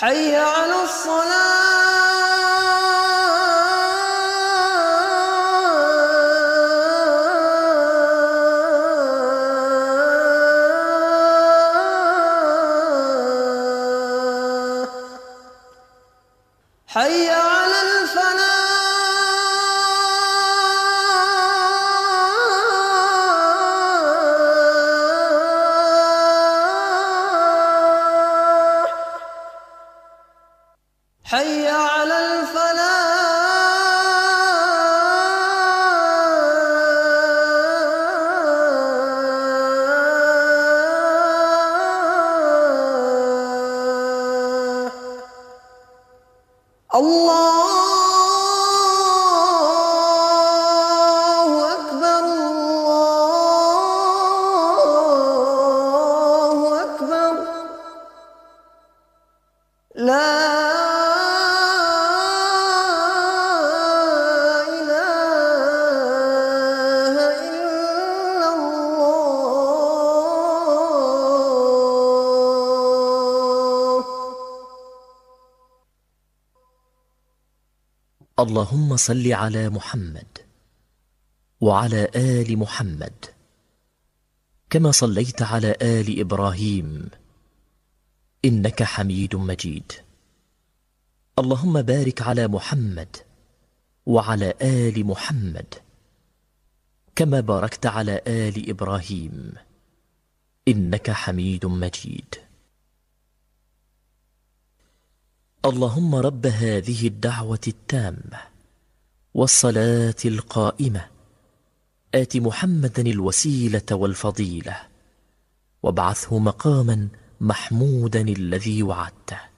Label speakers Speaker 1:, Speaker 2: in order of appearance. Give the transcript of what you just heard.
Speaker 1: حي على الصلاة. حي على حي على الفلاح. الله أكبر الله أكبر. لا
Speaker 2: اللهم صل على محمد وعلى آل محمد كما صليت على آل إبراهيم إنك حميد مجيد. اللهم بارك على محمد وعلى آل محمد كما باركت على آل إبراهيم إنك حميد مجيد. اللهم رب هذه الدعوة التامة والصلاة القائمة. آت محمدا الوسيلة والفضيلة وابعثه مقاما محمودا الذي وعدته.